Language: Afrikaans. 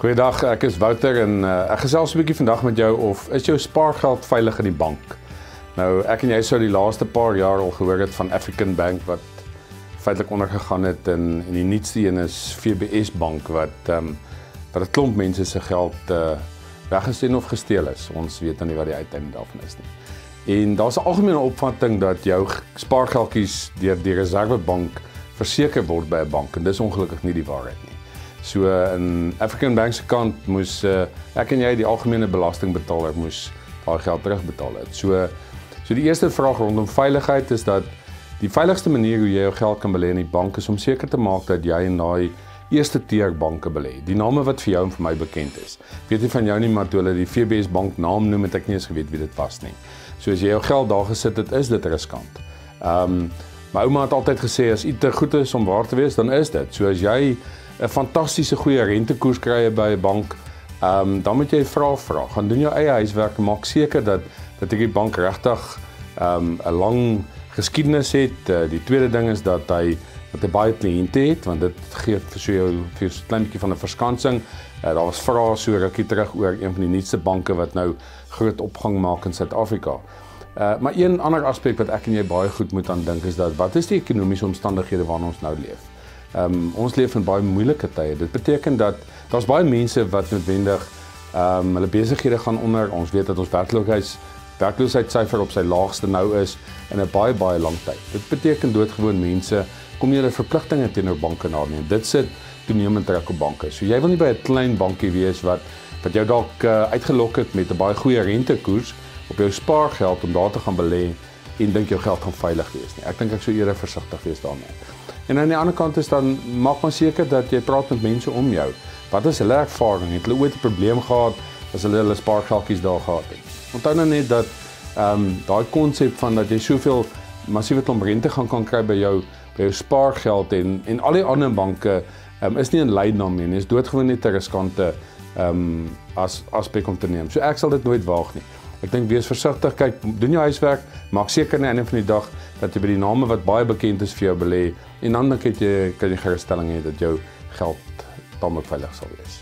Goeiedag, ek is Wouter en uh, ek gesels 'n bietjie vandag met jou of is jou spaargeld veilig in die bank? Nou, ek en jy sou die laaste paar jaar al gehoor het van African Bank wat feitelik ondergegaan het en en die nuutste een is FBS Bank wat ehm um, wat 'n klomp mense se geld uh, weggesteel of gesteel is. Ons weet nou nie wat die uiteinde daarvan is nie. En daar's 'n algemene opvatting dat jou spaargeldjies deur die Reservebank verseker word by 'n bank en dis ongelukkig nie die waarheid nie. So in African Bank se kant moes uh, ek en jy die algemene belastingbetaler moes daai geld terugbetaal het. So so die eerste vraag rondom veiligheid is dat die veiligigste manier hoe jy jou geld kan belê in die bank is om seker te maak dat jy in daai eerste tier banke belê. Die name wat vir jou en vir my bekend is. Weet jy van jou nie maar toe hulle die FBS bank naam noem het ek nie eens geweet wie dit was nie. So as jy jou geld daar gesit het, is dit riskant. Ehm um, my ouma het altyd gesê as iets te goed is om waar te wees, dan is dit. So as jy 'n fantastiese goeie rentekoers kry by 'n bank, ehm um, dan moet jy vra vra. Gaan doen jou eie huiswerk maak seker dat dat die bank regtig ehm um, 'n lang geskiedenis het. Uh, die tweede ding is dat hy dat hy baie kliënte het want dit gee vir so jou vir 'n klein bietjie van 'n verskansing. Uh, daar was vrae so rukkie terug oor een van die nuutste banke wat nou groot opgang maak in Suid-Afrika. Uh maar een ander aspek wat ek en jy baie goed moet aan dink is dat wat is die ekonomiese omstandighede waarin ons nou leef? Ehm um, ons leef in baie moeilike tye. Dit beteken dat daar's baie mense wat noodwendig ehm um, hulle besighede gaan onder. Ons weet dat ons werkloosheid werkloosheidssyfer op sy laagste nou is in 'n baie baie lang tyd. Dit beteken doodgewoon mense kom julle verpligtinge teenoor banke naneem. Dit sit toenemend druk op banke. So jy wil nie by 'n klein bankie wees wat wat jou dalk uh, uitgelok het met 'n baie goeie rentekoers op jou spaargeld om daar te gaan belê en dink jou geld gaan veilig wees nie. Ek dink ek sou eerder versigtig wees daarmee. En aan die ander kant is dan maak maar seker dat jy praat met mense om jou. Wat is hulle ervaring? Het hulle ooit 'n probleem gehad as hulle hulle spaargeldjies daar gehad het? Onthou nou net dat ehm um, daai konsep van dat jy soveel massiewe klomp rente gaan kan kry by jou by jou spaargeld en en al die ander banke ehm um, is nie in lyn daarmee nie. Is doodgewoon net 'n riskante ehm um, as aspek om te neem. So ek sal dit nooit waag nie. Ek dink wees versigtig, kyk, doen jou huiswerk, maak seker aan die einde van die dag dat jy by die name wat baie bekend is vir jou belê en dan dink ek jy kan jy gerusstelling hê dat jou geld tamelik veilig sal wees.